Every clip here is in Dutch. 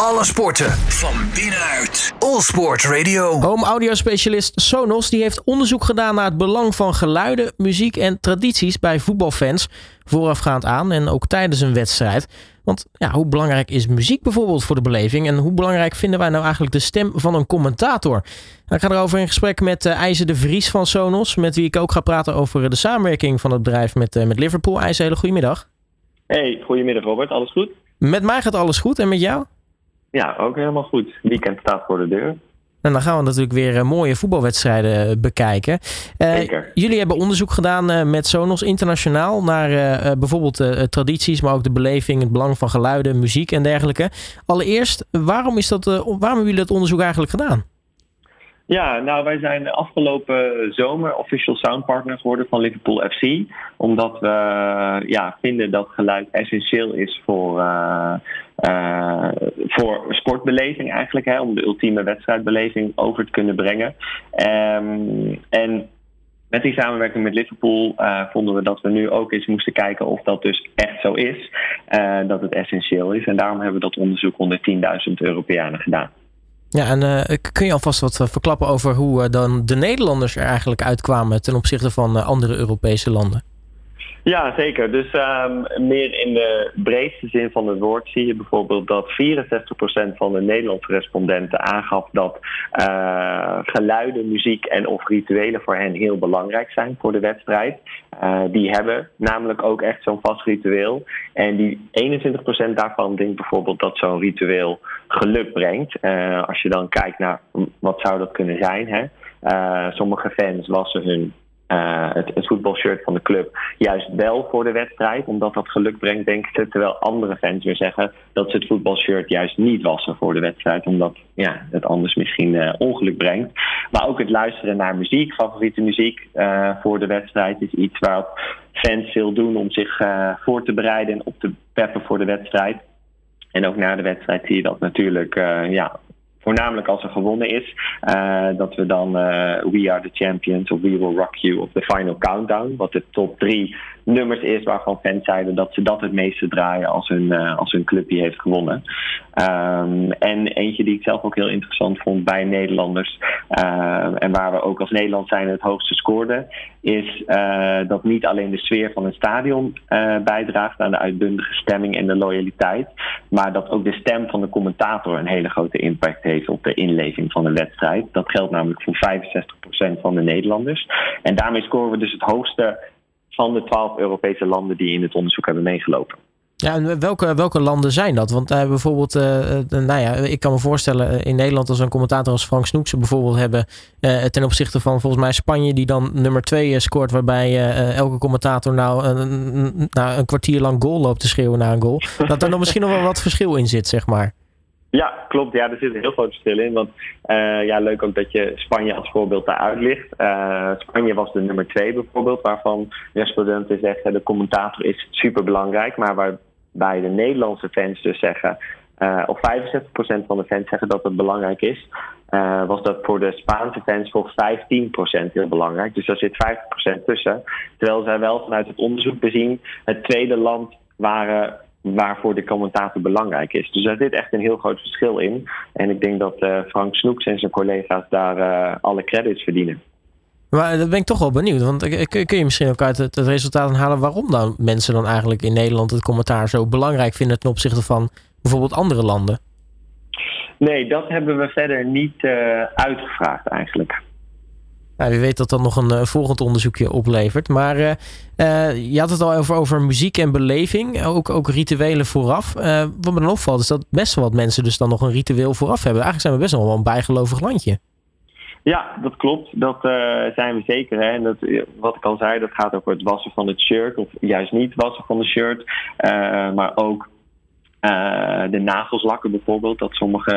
Alle sporten van binnenuit. All Sport Radio. Home audio specialist Sonos die heeft onderzoek gedaan naar het belang van geluiden, muziek en tradities bij voetbalfans voorafgaand aan en ook tijdens een wedstrijd. Want ja, hoe belangrijk is muziek bijvoorbeeld voor de beleving en hoe belangrijk vinden wij nou eigenlijk de stem van een commentator? Nou, ik ga erover in gesprek met uh, IJzer de Vries van Sonos, met wie ik ook ga praten over de samenwerking van het bedrijf met, uh, met Liverpool. IJzer, hele goedemiddag. Hey, goedemiddag Robert, alles goed? Met mij gaat alles goed en met jou? Ja, ook helemaal goed. Weekend staat voor de deur. En dan gaan we natuurlijk weer mooie voetbalwedstrijden bekijken. Uh, Zeker. Jullie hebben onderzoek gedaan met Sonos internationaal naar uh, bijvoorbeeld tradities, maar ook de beleving, het belang van geluiden, muziek en dergelijke. Allereerst, waarom, is dat, waarom hebben jullie dat onderzoek eigenlijk gedaan? Ja, nou wij zijn afgelopen zomer official sound partner geworden van Liverpool FC. Omdat we ja, vinden dat geluid essentieel is voor, uh, uh, voor sportbeleving eigenlijk. Hè, om de ultieme wedstrijdbeleving over te kunnen brengen. Um, en met die samenwerking met Liverpool uh, vonden we dat we nu ook eens moesten kijken of dat dus echt zo is. dat het essentieel is. En daarom hebben we dat onderzoek onder 10.000 Europeanen gedaan. Ja, en kun je alvast wat verklappen over hoe dan de Nederlanders er eigenlijk uitkwamen ten opzichte van andere Europese landen? Ja, zeker. Dus um, meer in de breedste zin van het woord zie je bijvoorbeeld dat 64% van de Nederlandse respondenten aangaf dat uh, geluiden, muziek en of rituelen voor hen heel belangrijk zijn voor de wedstrijd. Uh, die hebben namelijk ook echt zo'n vast ritueel. En die 21% daarvan denkt bijvoorbeeld dat zo'n ritueel geluk brengt. Uh, als je dan kijkt naar wat zou dat kunnen zijn. Hè? sommige fans wassen hun uh, het, voetbalshirt van de club juist wel voor de wedstrijd, omdat dat geluk brengt, denk ik. Terwijl andere fans weer zeggen dat ze het voetbalshirt juist niet wassen voor de wedstrijd, omdat ja, het anders misschien uh, ongeluk brengt. Maar ook het luisteren naar muziek, favoriete muziek uh, voor de wedstrijd, is iets waar fans veel doen om zich voor te bereiden en op te peppen voor de wedstrijd. En ook na de wedstrijd zie je dat natuurlijk ja, voornamelijk als er gewonnen is, uh, dat we dan uh, We Are the Champions of We Will Rock You of The Final Countdown, wat de top drie nummers is waarvan fans zeiden dat ze dat het meeste draaien als hun, uh, als hun clubje heeft gewonnen. Um, en eentje die ik zelf ook heel interessant vond bij Nederlanders en waar we ook als Nederland zijn het hoogste scoorden, is dat niet alleen de sfeer van een stadion bijdraagt aan de uitbundige stemming en de loyaliteit, maar dat ook de stem van de commentator een hele grote impact heeft op de inleving van de wedstrijd. Dat geldt namelijk voor 65% van de Nederlanders. En daarmee scoren we dus het hoogste van de 12 Europese landen die in het onderzoek hebben meegelopen. Ja, en welke, welke landen zijn dat? Want uh, bijvoorbeeld, uh, nou ja, ik kan me voorstellen in Nederland als een commentator als Frank Snoekse bijvoorbeeld hebben uh, ten opzichte van volgens mij Spanje die dan nummer 2 scoort, waarbij elke commentator nou, nou een kwartier lang goal loopt te schreeuwen naar een goal. dat er dan misschien nog wel wat verschil in zit, zeg maar. Ja, klopt. Ja, er zit een heel groot verschil in. Want uh, ja, leuk ook dat je Spanje als voorbeeld daaruit ligt. Uh, Spanje was de nummer twee bijvoorbeeld, waarvan respondenten zeggen de commentator is super belangrijk. Maar waarbij de Nederlandse fans dus zeggen, uh, of 65% van de fans zeggen dat het belangrijk is, was dat voor de Spaanse fans voor 15% heel belangrijk. Dus daar zit 50% tussen. Terwijl zij wel vanuit het onderzoek bezien het tweede land waren waarvoor de commentator belangrijk is. Dus daar zit echt een heel groot verschil in. En ik denk dat uh, Frank Snoeks en zijn collega's daar uh, alle credits verdienen. Maar dat ben ik toch wel benieuwd. Want kun je misschien ook uit het, resultaat halen waarom dan mensen dan eigenlijk in Nederland het commentaar zo belangrijk vinden ten opzichte van bijvoorbeeld andere landen? Nee, dat hebben we verder niet uh, uitgevraagd eigenlijk. Nou, wie weet dat dat nog een uh, volgend onderzoekje oplevert. Maar uh, uh, je had het al over, over muziek en beleving. Ook, ook rituelen vooraf. wat me dan opvalt is dat best wel wat mensen dus dan nog een ritueel vooraf hebben. Eigenlijk zijn we best wel een bijgelovig landje. Ja, dat klopt. Dat zijn we zeker. Hè. En dat, wat ik al zei, dat gaat over het wassen van het shirt. Of juist niet wassen van het shirt. maar ook uh, de nagels lakken bijvoorbeeld. Dat sommige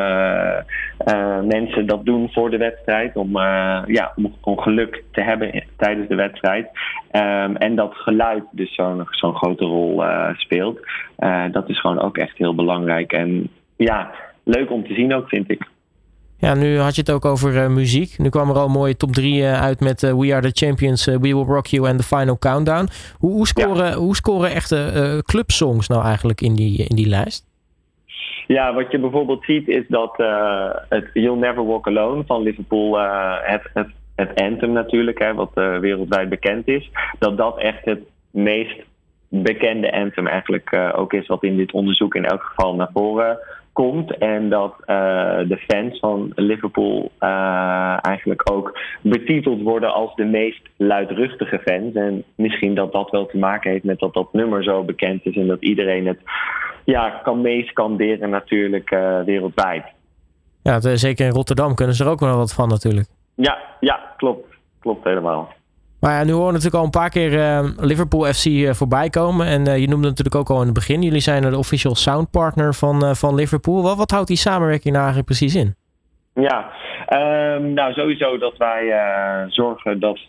uh, mensen dat doen voor de wedstrijd. Om, uh, ja, om, geluk te hebben tijdens de wedstrijd. Um, en dat geluid dus zo'n zo'n grote rol speelt. dat is gewoon ook echt heel belangrijk. En ja, leuk om te zien ook, vind ik. Ja, nu had je het ook over uh, muziek. Nu kwam er al een mooie top 3 uh, uit met uh, We Are The Champions, We Will Rock You en The Final Countdown. Hoe, hoe, scoren, ja. hoe scoren echte clubsongs nou eigenlijk in die, in die lijst? Ja, wat je bijvoorbeeld ziet is dat het You'll Never Walk Alone van Liverpool, het, het, het anthem natuurlijk, hè, wat wereldwijd bekend is, dat dat echt het meest bekende anthem eigenlijk ook is wat in dit onderzoek in elk geval naar voren komt. En dat uh, de fans van Liverpool uh, eigenlijk ook betiteld worden als de meest luidruchtige fans. En misschien dat dat wel te maken heeft met dat dat nummer zo bekend is en dat iedereen het ja, kan meeskanderen natuurlijk uh, wereldwijd. Ja, zeker in Rotterdam kunnen ze er ook wel wat van natuurlijk. Ja, ja klopt. Klopt helemaal. Maar ja, nu horen we natuurlijk al een paar keer uh, Liverpool FC uh, voorbij komen. En uh, je noemde natuurlijk ook al in het begin. Jullie zijn de official sound partner van, van Liverpool. Wat, houdt die samenwerking nou eigenlijk precies in? Ja, um, nou sowieso dat wij zorgen dat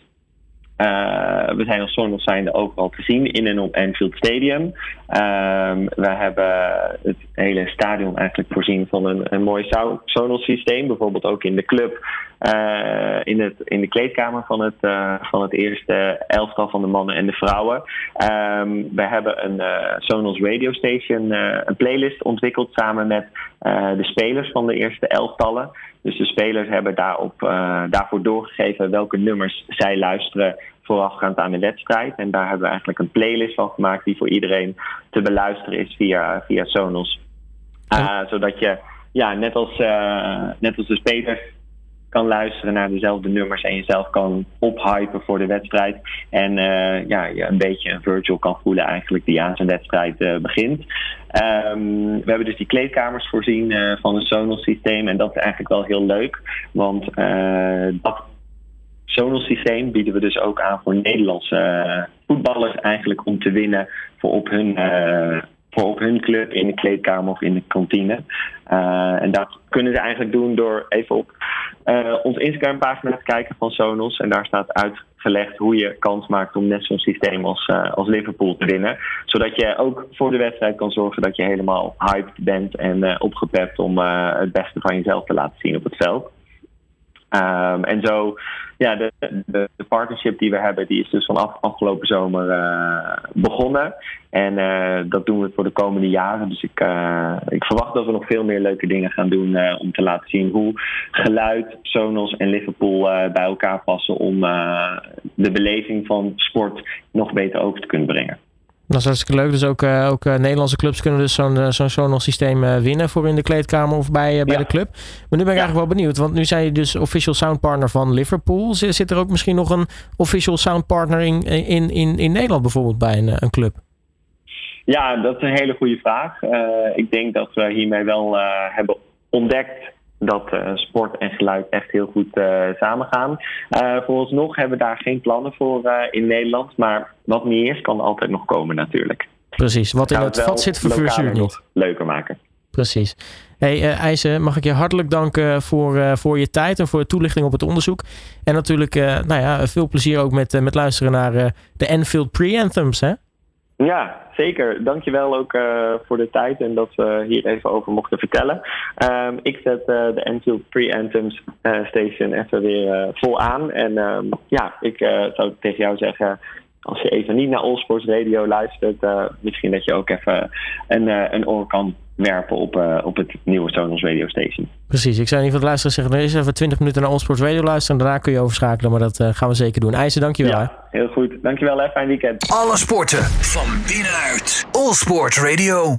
uh, we zijn als Sonos zijnde overal te zien in en op Anfield Stadium. Um, we hebben het hele stadion eigenlijk voorzien van een, een mooi Sonos systeem. Bijvoorbeeld ook in de club, uh, in, het, in de kleedkamer van het, uh, van het eerste elftal van de mannen en de vrouwen. Um, we hebben een Sonos Radio Station, een playlist ontwikkeld samen met de spelers van de eerste elftallen. Dus de spelers hebben daarop, uh, daarvoor doorgegeven welke nummers zij luisteren voorafgaand aan de wedstrijd. En daar hebben we eigenlijk een playlist van gemaakt die voor iedereen te beluisteren is via, via Sonos. Uh, zodat je, ja, net als, net als de spelers kan luisteren naar dezelfde nummers en jezelf kan ophypen voor de wedstrijd. En uh, ja, je een beetje een virtual kan voelen eigenlijk die aan zijn wedstrijd uh, begint. Um, we hebben dus die kleedkamers voorzien uh, van een Sonos systeem en dat is eigenlijk wel heel leuk. Want dat Sonos systeem bieden we dus ook aan voor Nederlandse voetballers eigenlijk om te winnen voor op hun voor op hun club in de kleedkamer of in de kantine. En dat kunnen ze eigenlijk doen door even op uh, ons Instagram pagina te kijken van Sonos. En daar staat uitgelegd hoe je kans maakt om net zo'n systeem als, uh, als Liverpool te winnen. Zodat je ook voor de wedstrijd kan zorgen dat je helemaal hyped bent en opgepept om het beste van jezelf te laten zien op het veld. Um, en zo, ja, de, de, partnership die we hebben, die is dus vanaf afgelopen zomer uh, begonnen. En uh, dat doen we voor de komende jaren. Dus ik, uh, ik verwacht dat we nog veel meer leuke dingen gaan doen om te laten zien hoe geluid, Sonos en Liverpool bij elkaar passen om de beleving van sport nog beter over te kunnen brengen. Dat is hartstikke leuk. Dus ook, uh, ook uh, Nederlandse clubs kunnen dus zo'n uh, zo'n systeem winnen voor in de kleedkamer of bij, bij ja. de club. Maar nu ben ik ja. eigenlijk wel benieuwd, want nu zijn je dus official sound partner van Liverpool. Zit, zit er ook misschien nog een official sound partner in, in, in, in Nederland bijvoorbeeld bij een, een club? Ja, dat is een hele goede vraag. ik denk dat we hiermee wel hebben ontdekt dat uh, sport en geluid echt heel goed uh, samengaan. Uh, vooralsnog hebben we daar geen plannen voor in Nederland. Maar wat niet is, kan altijd nog komen natuurlijk. Precies, wat in het, het vat zit vervuurt niet. leuker maken. Precies. Hey IJzer, mag ik je hartelijk danken voor, voor je tijd en voor de toelichting op het onderzoek. En natuurlijk nou ja, veel plezier ook met, met luisteren naar de Enfield Pre-Anthems. Hè? Ja, zeker. Dankjewel ook uh, voor de tijd en dat we hier even over mochten vertellen. Um, ik zet uh, de Enfield Pre-Anthems uh, Station even weer vol aan. En um, ja, ik zou tegen jou zeggen, als je even niet naar Allsports Radio luistert, misschien dat je ook even een, een oor kan werpen op, uh, op het nieuwe Sonos Radio Station. Precies, ik zou in ieder geval luisteren zeggen, er is even 20 minuten naar Allsports Radio luisteren en daarna kun je overschakelen, maar dat uh, gaan we zeker doen. IJzer, dankjewel. Ja, heel goed. Dankjewel, hè. fijn weekend. Alle sporten van binnenuit. Allsport Radio.